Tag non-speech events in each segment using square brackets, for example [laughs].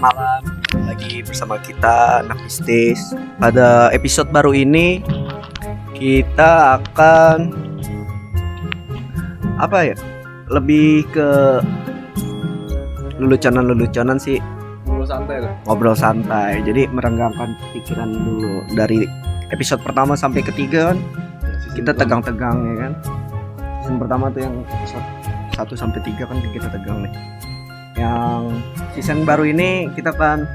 malam lagi bersama kita anak bisnis. Pada episode baru ini kita akan apa ya? Lebih ke leluconan-leluconan sih Ngobrol santai lah. ngobrol santai. Jadi merenggangkan pikiran dulu dari episode pertama sampai ketiga kan kita tegang-tegang ya kan. Season pertama tuh yang episode 1 sampai 3 kan kita tegang nih. Yang season baru ini kita kan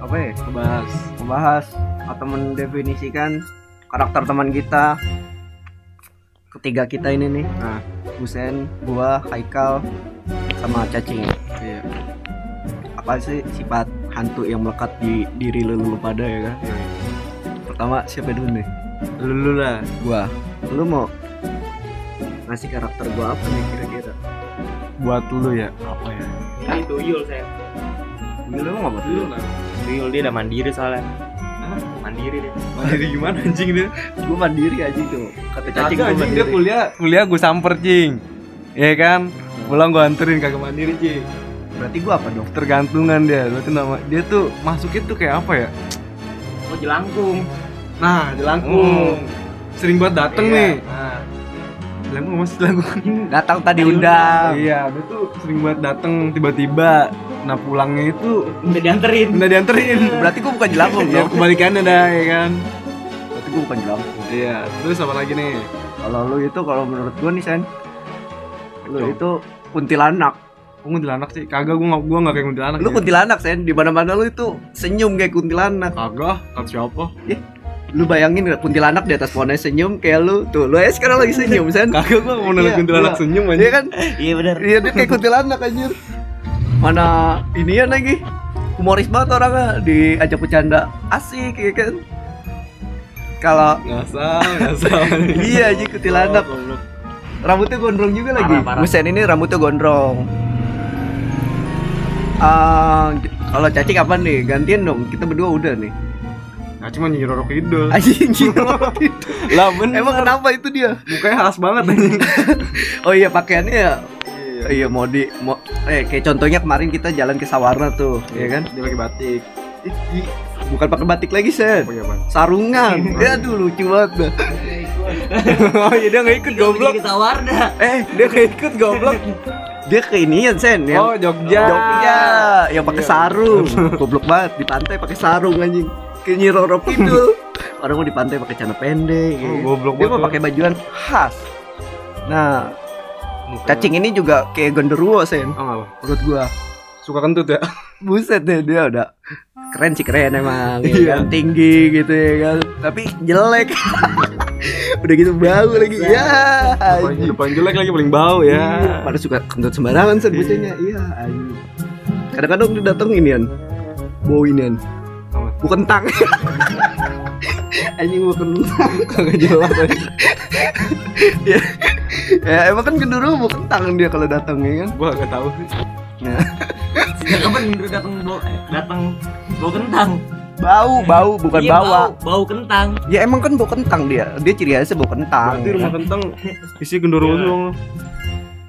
apa ya? Ngebahas membahas atau mendefinisikan karakter teman kita ketiga kita ini nih nah Husen, gua, Haikal sama cacing Iya. apa sih sifat hantu yang melekat di diri lu, lu pada ya kan Iya. pertama siapa dulu nih Lu lah. gua lu mau ngasih karakter gua apa nih kira-kira Buat lu ya. Apa ya? Ini tuyul saya. lu mau apa Lu lah. Tuyul dia udah mandiri soalnya. Hah? Mandiri dia. Mandiri gimana anjing dia? gua mandiri aja tuh kata cacing gua anjing dia mandiri kuliah, kuliah gue samper cing. Iya kan? Pulang gue anterin kagak mandiri cing. berarti gua apa dong Tergantungan dia. Berarti nama dia tuh masuknya tuh kayak apa ya? Oh jelangkung. Nah, jelangkung. Sering buat dateng Iya. nih. Nah, Jelangkung masih jelangkung. datang tadi undang Iya, dia tuh sering buat dateng tiba-tiba. Nah pulangnya itu udah dianterin. udah dianterin. [laughs] berarti gua bukan jelangkung ya dong kebalikannya dah ya kan. berarti gua bukan jelangkung Iya, terus apa lagi nih? kalau lu itu kalau menurut gua nih sen lu Cok. itu kuntilanak Gue kuntilanak sih, kagak gue gak, gua gak kayak kuntilanak lu ya. kuntilanak sen di mana mana lu itu senyum kayak kuntilanak Kagak, kata siapa? Lu bayangin nggak kuntilanak di atas pohonnya senyum kayak lu. Tuh lu ya sekarang lagi senyum sen Kagak gue mau nanya Iya, kuntilanak iya. senyum aja dia kan? Iya benar. iya dia kayak kuntilanak anjir. Mana inian lagi? Humoris banget orangnya diajak bercanda. Asik ya kan? Kalau Ngasal, ngasal [laughs] iya aja kuntilanak. Oh, rambutnya gondrong juga lagi. Parah. Busen ini rambutnya gondrong. Ah, kalau cacing apa nih? Gantian dong kita berdua udah nih Nah cuma Nyi Roro Kidul. Anjing [laughs] Lah bener. Emang kenapa itu dia? Mukanya khas banget anjing. [laughs] Oh iya pakaiannya ya. Iya. Iya mau di mau eh kayak contohnya kemarin kita jalan ke Sawarna tuh ya kan? Dia pakai batik. Ih, bukan pakai batik lagi sen Pakai apa? sarungan. [laughs] Ya aduh lucu banget dah. oh iya dia gak ikut goblok. Sawarna. eh dia Gak ikut goblok. Dia ke inian sen ya Oh Jogja. Jogja. Yang pakai Iya. sarung. Goblok banget di pantai pakai sarung anjing kayak Nyi Roro Kidul [laughs] orang mau di pantai pakai celana pendek ya. Oh, goblok dia mau pakai bajuan khas nah cacing ini juga kayak genderuwo sen Oh apa? menurut gua Suka kentut ya? [laughs] buset deh dia udah keren sih keren emang ya [laughs] Iya. kan? tinggi gitu ya kan tapi jelek udah gitu bau lagi ya anjing. paling jelek lagi paling bau Iya, ya pada suka kentut sembarangan sen iya anjing. kadang-kadang dia dateng inian bau inian? Bu kentang. [laughs] Anjing bu kentang. Kagak jelas ya, ya emang kan genduru bu kentang dia kalau datang ya kan? Gua gak tahu sih. Nah, Sejak kapan Indra datang bawa eh, datang bawa kentang? bau bau bukan Iya, bawa. Bau, bau kentang. ya emang kan bau kentang dia. Dia ciri khasnya bau kentang. Berarti rumah kentang isi genderuwo Iya. doang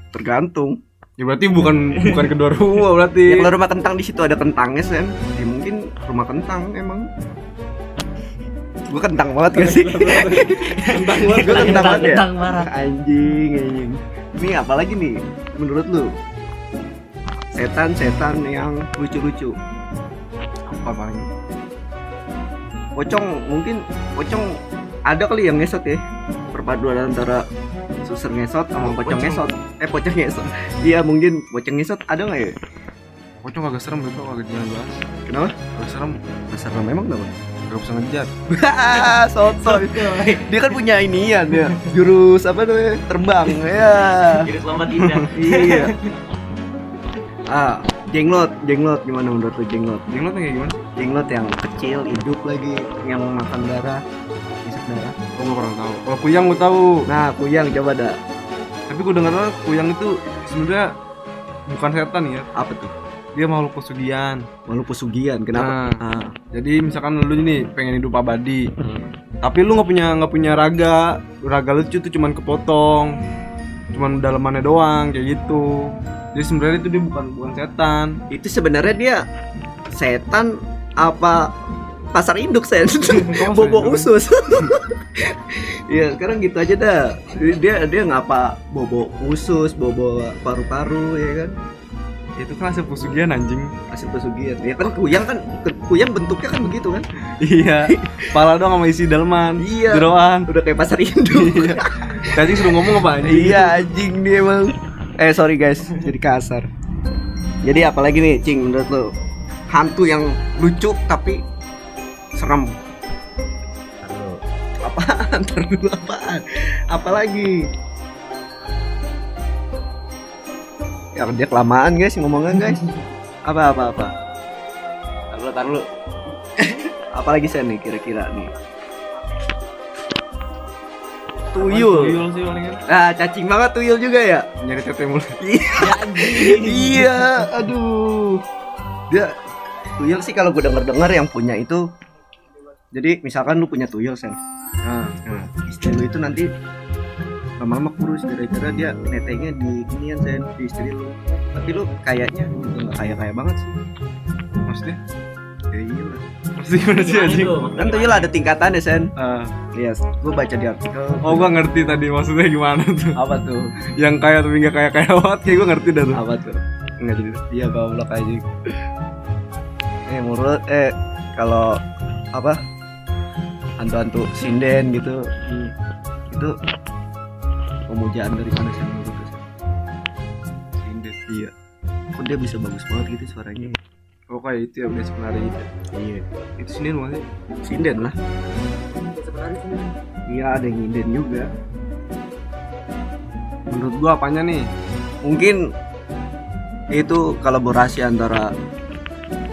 tergantung Ya berarti bukan bukan kedua rumah berarti. ya kalau rumah kentang di situ ada kentangnya sen ya mungkin rumah kentang emang gua kentang banget gak sih Kentang banget. Gua kentang banget ya Kentang marah. anjing anjing ini apalagi nih menurut lu setan-setan yang lucu-lucu Apa paling? pocong mungkin pocong ada kali yang ngesot ya perpaduan antara suser ngesot sama pocong pocong. ngesot eh pocong ngesot iya mungkin pocong ngesot ada nggak ya Pocong agak serem itu agak jangan bahas. kenapa Agak serem. besar memang kenapa Gak bisa ngejar. [laughs] soto dia kan punya inian ya jurus apa namanya terbang ya Jadi selamat indah. iya ah jenglot jenglot gimana menurut lu jenglot Jenglotnya kayak gimana? jenglot yang kecil hidup lagi yang makan darah gua kurang tahu. Kalau kuyang gua tahu. nah kuyang coba dah Tapi gua dengar kuyang itu sebenarnya bukan setan ya. apa tuh Dia makhluk pesugihan. malu pesugihan kenapa Nah. ah Jadi misalkan lu nih pengen hidup abadi, tapi lu nggak punya nggak punya raga, raga lu tuh cuman kepotong, cuman dalemannya doang kayak gitu. Jadi sebenarnya itu dia bukan bukan setan. Itu sebenarnya dia setan apa pasar induk sen [laughs] bobo usus [laughs] Iya sekarang gitu aja dah dia dia ngapa bobo usus bobo paru-paru ya kan Itu kan hasil pesugihan anjing. hasil pesugihan ya kan kuyang kan kuyang bentuknya kan begitu kan iya. [laughs] Pala doang sama isi daleman. Iya. Jeroan. udah kayak pasar induk Iya. Tadi suruh ngomong apa anjing? iya anjing dia emang eh sorry guys jadi kasar jadi apalagi nih cing menurut lo hantu yang lucu tapi serem. Apaan? [laughs] Ntar dulu apaan? Apalagi ya dia kelamaan guys ngomongnya guys. [laughs] Apa apa apa? Taruh taruh [laughs] apalagi saya nih kira-kira nih? Tuyul. Tuyul sih ah cacing banget tuyul juga ya? Nyari tete mulu. iya. Aduh. Dia tuyul sih kalau gue denger dengar yang punya itu jadi misalkan lu punya tuyul sen Nah, nah istri lu itu nanti lama-lama kurus gara-gara dia neteknya di inian sen di istri lu. Tapi lu kayaknya juga nggak kaya kaya banget sih. Maksudnya? ya iya lah Maksudnya gimana sih Gimana anjing? itu? kan tuyul ada tingkatannya sen Ah. yes gue baca di artikel. Oh gua ngerti tadi maksudnya gimana tuh. Apa tuh? Yang kaya tapi nggak kaya kaya banget kayak gua ngerti dah tuh. Apa tuh? Nggak jadi Iya goblok aja. Eh menurut eh kalau apa hantu-hantu sinden gitu itu pemujaan dari mana sih menurut? Sinden Iya. Kok dia bisa bagus banget gitu suaranya? Oh kayak itu ya udah sebenarnya itu Iya. Itu Sinden masih Sinden lah. Iya ada yang nyinden juga. Menurut gua apanya nih? Mungkin itu kolaborasi antara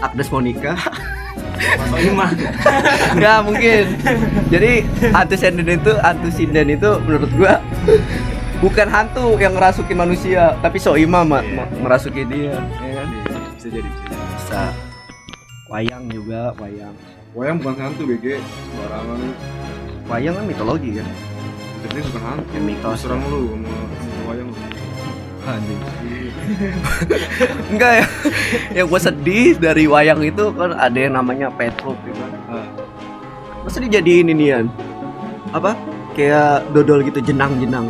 Agnes Monica Ini mah [laughs] Enggak mungkin. Jadi hantu sinden itu hantu sinden itu menurut gua bukan hantu yang ngerasukin manusia, tapi soima ma- ma- merasuki dia, ya kan? Bisa jadi bisa jadi Bisa wayang juga, wayang. Wayang bukan hantu BG Sembarangan Wayang kan mitologi kan? Jadi bukan hantu Ya, mitos. Serang lu sama wayang lu Anjing. Enggak ya. Yang gua sedih dari wayang itu kan ada yang namanya Petruk gitu kan. Ah. Masa dijadiin inian? Apa? Kayak dodol gitu jenang-jenang.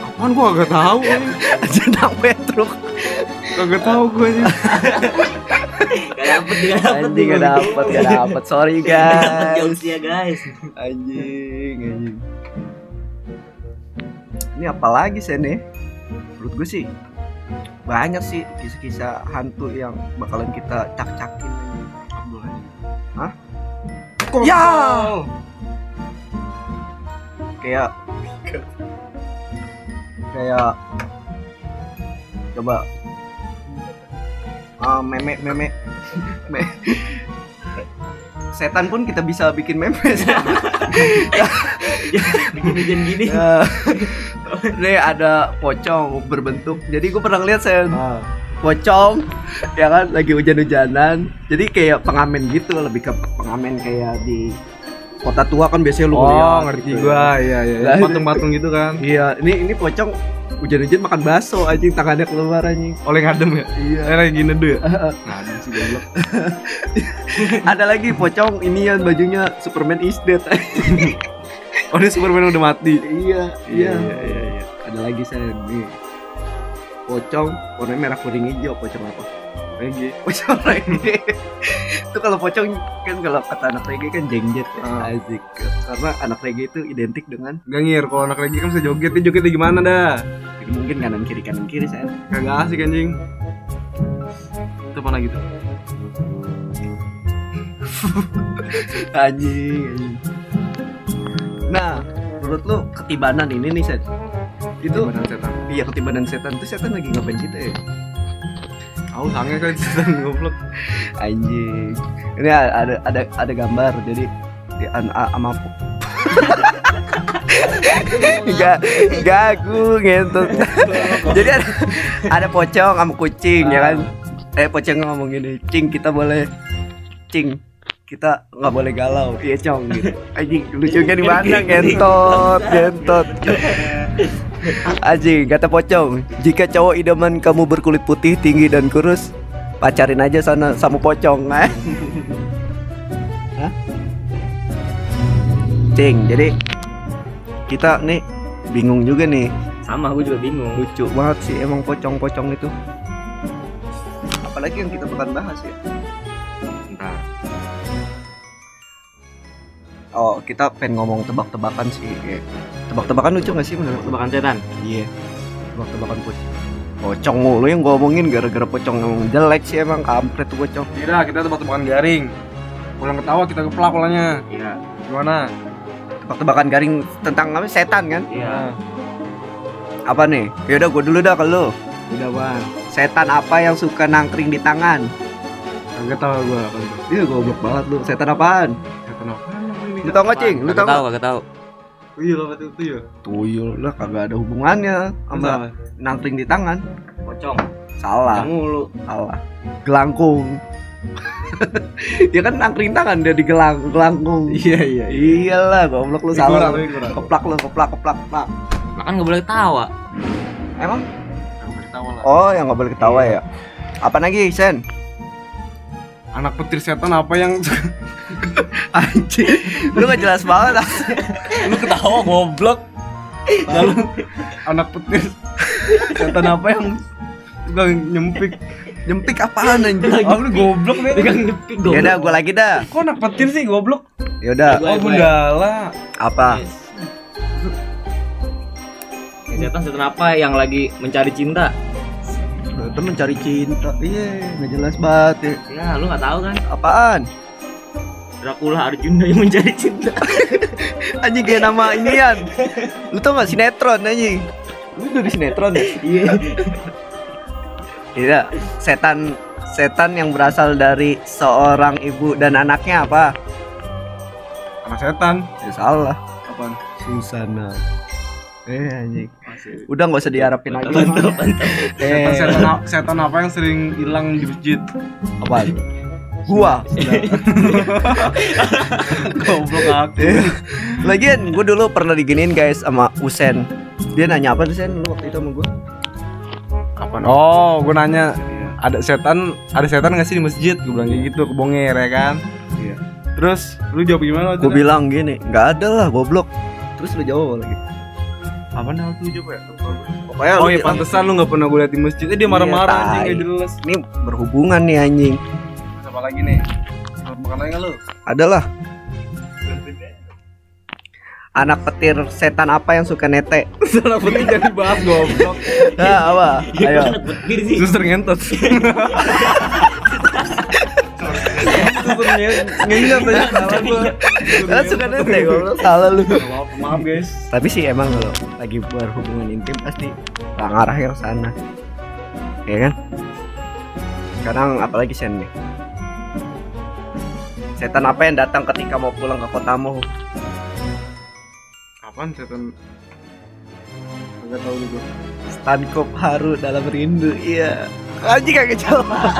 Apaan gua gak tahu [laughs] jenang Petruk. Kagak tahu gua anjing Gak dapet gak dapet Anjing gak dapet, gak dapet. Sorry guys. Jokes ya guys Anjing, anjing. Ini apa lagi sih nih? Menurut gue sih banyak sih kisah-kisah hantu yang bakalan kita cak-cakin. Hah? Kok Ya! Kayak kayak coba ah, meme meme [laughs] me- setan pun kita bisa bikin meme [laughs] Bikin hujan gini [laughs] Ya. Nih ada pocong berbentuk. Jadi gue pernah lihat saya Ah. pocong ya kan lagi hujan-hujanan. Jadi kayak pengamen gitu, lebih ke pengamen kayak di kota tua kan biasanya lu Oh ngerti gitu. gua iya iya Lah, Patung-patung gitu kan Iya, ini ini pocong hujan-hujan makan bakso anjing tangannya keluar anjing. Oleh ngadem ya Iya. Lagi nedu ya Ngadem sih goblok [laughs] ada lagi pocong inian bajunya Superman is dead. [laughs] Oh ini Superman udah mati iya, iya. iya iya iya Ada lagi saya nih. Pocong warnanya merah kuning hijau pocong apa? Reggae [laughs] pocong reggae itu kalau pocong kan kalau kata anak reggae kan jengjet ya. Ah. Asik karena anak reggae itu identik dengan Gangir, kalau anak reggae kan bisa joget, dia jogetnya gimana dah? jadi mungkin kanan kiri kanan kiri saya Kagak asik anjing. Itu apa lagi tuh? anjing anjing nah menurut lu ketibanan ini nih set. Itu Badan setan. iya ketibanan setan. Itu setan lagi ngapain kita ya? Tahu sange kali [laughs] setan goblok. anjing. Ini ada ada ada gambar jadi di an sama enggak aku [laughs] ngentut. [laughs] Jadi ada, ada pocong sama kucing ya kan. Eh pocong ngomong gini, "Cing, kita boleh. Cing, kita nggak boleh galau." Iya, cong gitu. [laughs] Anjing lucunya di mana? Gentot, gentot. Anjing, kata pocong. Jika cowok idaman kamu berkulit putih, tinggi dan kurus, pacarin aja sana sama pocong. Eh? [laughs] Hah? Cing, jadi kita nih bingung juga nih. Sama gue juga bingung. Lucu banget sih emang pocong-pocong itu. Apalagi yang kita bakal bahas ya. Oh, kita pengen ngomong tebak-tebakan sih. kayak. Tebak-tebakan lucu gak sih menurut? Tebakan setan. Iya. Tebak-tebakan pocong. Pocong mulu yang gua omongin gara-gara pocong emang jelek sih emang kampret tuh pocong. Tidak, kita tebak-tebakan garing. Pulang ketawa kita keplak polanya. Iya. Gimana? Tebak-tebakan garing tentang apa? Setan kan? Iya. Apa nih? Yaudah gua dulu dah kalau Udah bang. setan apa yang suka nangkring di tangan? Kagak tahu gua apa itu. Iya goblok banget lu. Setan apaan? Kata apa? Lu tau gak cing? Lu tau Gak tahu, gak? gak tahu. Tuyul apa itu tuyul? Tuyul lah kagak ada hubungannya sama nangkring di tangan. Pocong. Salah, Kamu lu. salah. Gelangkung. [laughs] ya kan nangkring tangan dia di gelang, gelangkung. Iya iya. Iyalah, goblok lu salah. Keplak lu, keplak, keplak, keplak. Makan gak boleh ketawa. Emang? Kagak ketawa lah. Oh, yang nggak boleh ketawa ya. Apa lagi, Sen? Anak petir setan apa yang [laughs] Anjing, lu gak jelas banget. Lu ketawa goblok. lalu anak petir setan apa yang suka nyempik? Nyempik apaan anjing? Ah lu goblok nih. Pegang nyepik goblok. Yaudah, gua lagi dah. Kok anak petir sih goblok? Yaudah, Gua- Oh gundala. apa? Yes. Setan setan apa yang lagi mencari cinta? Itu mencari cinta. Iya, nggak jelas banget ya. Ya, lu gak tahu kan? Apaan? Dracula Arjuna yang mencari cinta. [laughs] Anjing kayak nama inian. Lu tau gak sinetron anjing? Lu dari sinetron ya? [laughs] Iya. Iya, setan setan yang berasal dari seorang ibu dan anaknya apa? Anak setan. Ya salah. Apaan? Susana. Eh anjing. Udah nggak usah diharapin lagi. [laughs] Eh, Setan, setan, setan apa yang sering hilang di masjid? apaan? Gua. [laughs] Goblok aku. Eh, Lagian gue dulu pernah diginiin guys sama Usen. Dia nanya apa tuh Sen lu waktu itu sama gue? Apaan? Oh, gue nanya ada setan, ada setan gak sih di masjid? Gue bilang kayak gitu, kebonger ya kan? Iya. Terus lu jawab gimana? Gue itu? bilang gini, nggak ada lah goblok. Terus lu jawab lagi. apa nih lu jawab ya? Pokoknya Oh iya pantesan lu gak pernah gue liat di masjid. Eh dia marah-marah Iya, anjing gak jelas. ini berhubungan nih anjing. Apa lagi nih? Makan lagi gak lu? Adalah anak petir setan apa yang suka nete? [laughs] Salah penting jadi bahas goblok. Nah, [laughs] apa? Ayo. Anak petir sih. Suster ngentot. [laughs] Ngentot ya. Salah gua. Ah, suka nete goblok. Salah lu. Maaf, maaf guys. Tapi sih emang kalau lagi berhubungan intim pasti lah ngarahnya ke sana. Ya kan? Sekarang apalagi Sen nih? Setan apa yang datang ketika mau pulang ke kotamu? Apaan setan? Enggak tahu juga. Stankop haru dalam rindu. Iya. Anjing kagak jelas.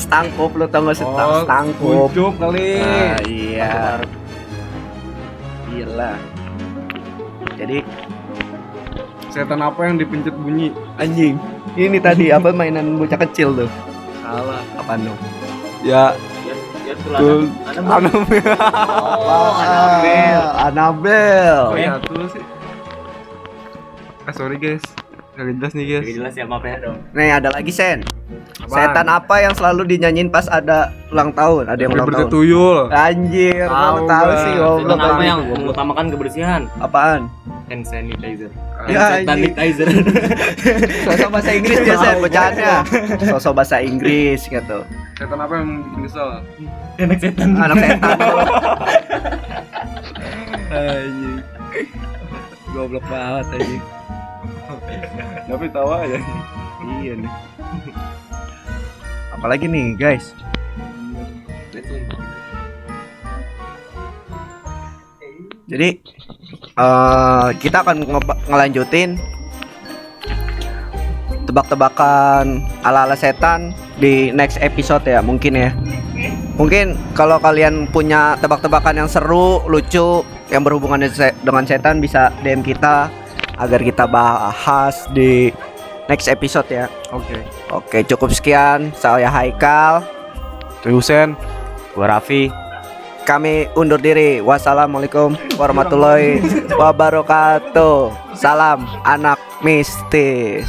[laughs] Stangkop lo tau gak sih? Oh, Stangkop. Kuncup kali. Nah, iya. Gila. Jadi Setan apa yang dipencet bunyi? anjing. Ini tadi apa mainan bocah kecil tuh? Salah. Apa dong? Ya, Ya, ya tuh Betul. anak. Anak. Oh, Anabel. Anabel. Oh ya, tuh sih. Ah, sorry guys. Gak jelas nih guys. Jadi jelas ya maaf ya dong. Nih ada lagi Sen. Apaan? Setan apa yang selalu dinyanyiin pas ada ulang tahun? Ada yang ulang tahun. tuyul. Anjir, Tahu mau tahu gua. sih Setan goblok apa yang mengutamakan kebersihan? Apaan? Hand sanitizer. Ya, sanitizer. [laughs] Sosok bahasa Inggris dia Sen bacaannya. Sosok bahasa Inggris gitu. Setan apa yang bikin kesel? [laughs] Anak setan. Anak setan. [laughs] Anjing. Goblok banget anjing. Tapi tawa aja. Iya nih. Apalagi nih, guys? Jadi eh kita akan ngeba- ngelanjutin tebak-tebakan ala-ala setan di next episode ya mungkin ya. Mungkin kalau kalian punya tebak-tebakan yang seru, lucu, yang berhubungan dengan se- dengan setan bisa DM kita agar kita bahas di next episode ya. Oke. Oke, cukup sekian. Saya Haikal. Tusen. Gua Raffi. Kami undur diri. Wassalamualaikum warahmatullahi wabarakatuh. Salam anak mistis.